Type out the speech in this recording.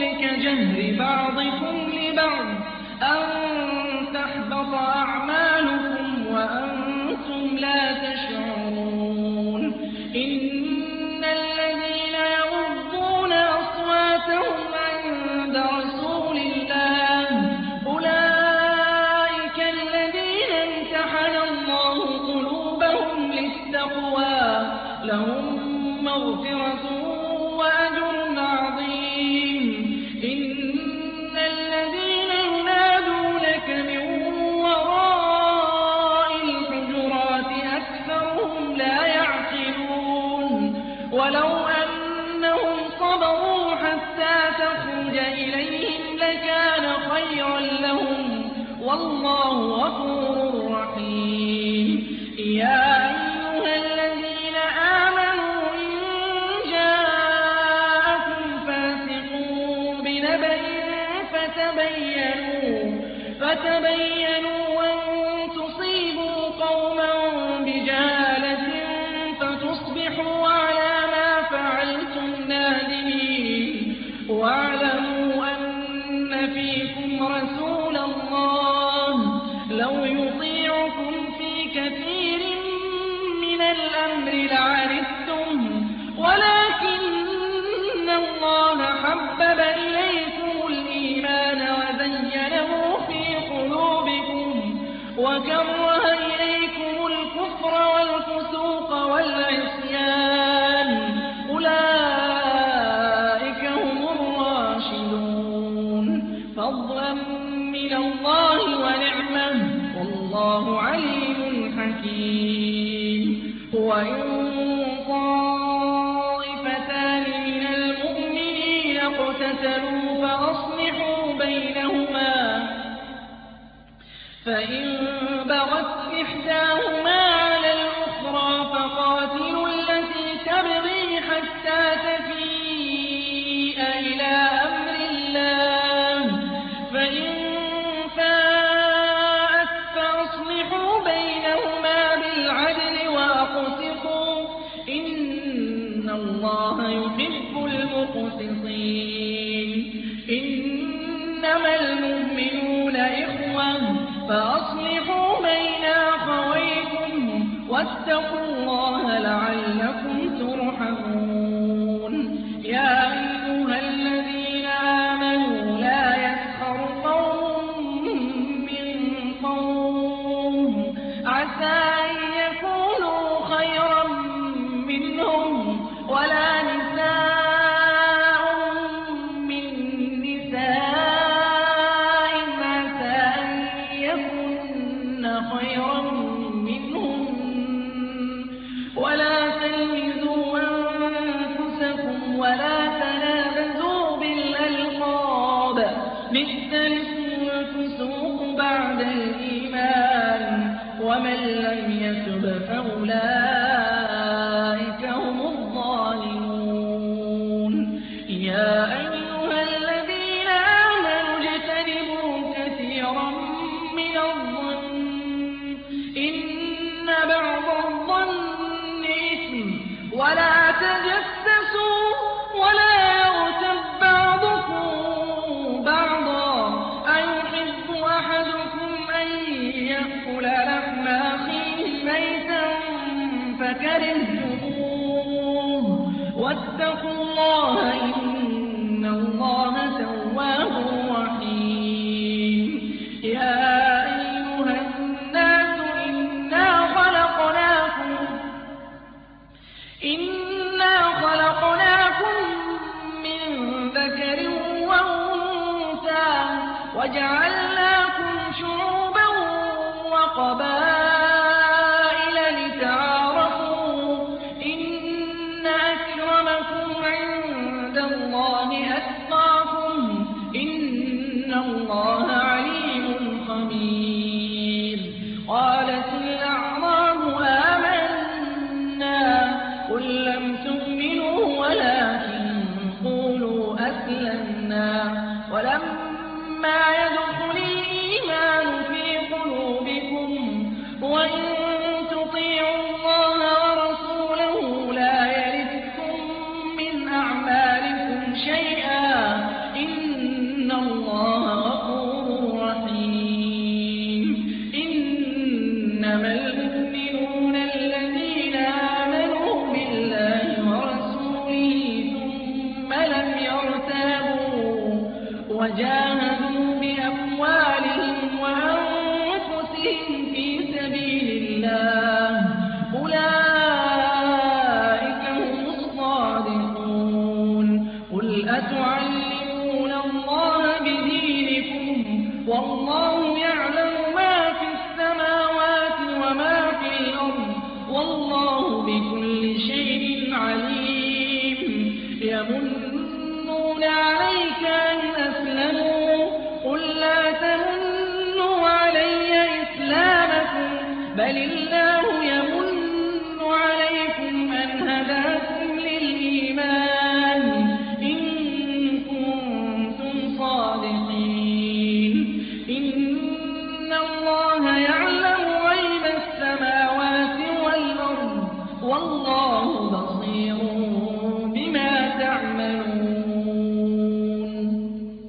بالقول كجهر بعضكم لبعض أن تحبط أعمالكم وأنتم لا تشعرون. إن الذين يغضون أصواتهم عند رسول الله أولئك الذين امتحن الله قلوبهم للتقوى لهم مغفرة والله غفور رحيم. يا أيها الذين آمنوا إن جاءكم فاسق بنبأ فتبينوا فتبينوا الكفر والفسوق والعصيان أولئك هم الراشدون. فضلا من الله ونعمة. والله عليم حكيم. وإن طائفتان من المؤمنين اقتتلوا فأصلحوا بينهما. فإن بغت إحداهما فأصلحوا بين أخويكم واتقوا الله لعلكم ترحمون. بعد الإيمان ومن لم يتب فأولئك واتقوا الله إن الله تواب رحيم. يا أيها الناس إنا خلقناكم إنا خلقناكم من ذكر وأنثى وَجَاهَدُوا بِأَمْوَالِهِمْ وَأَنفُسِهِمْ فِي سَبِيلِ اللَّهِ ۚ. أُولَٰئِكَ هُمُ الصَّادِقُونَ. قُلْ أَتُعَلِّمُونَ اللَّهَ بِدِينِكُمْ؟ وَاللَّهُ يَعْلَمُ مَا فِي السَّمَاوَاتِ وَمَا فِي الْأَرْضِ ۚ. وَاللَّهُ بِكُلِّ شَيْءٍ عَلِيمٌ. يَمُنُّونَ عَلَيْكَ بل الله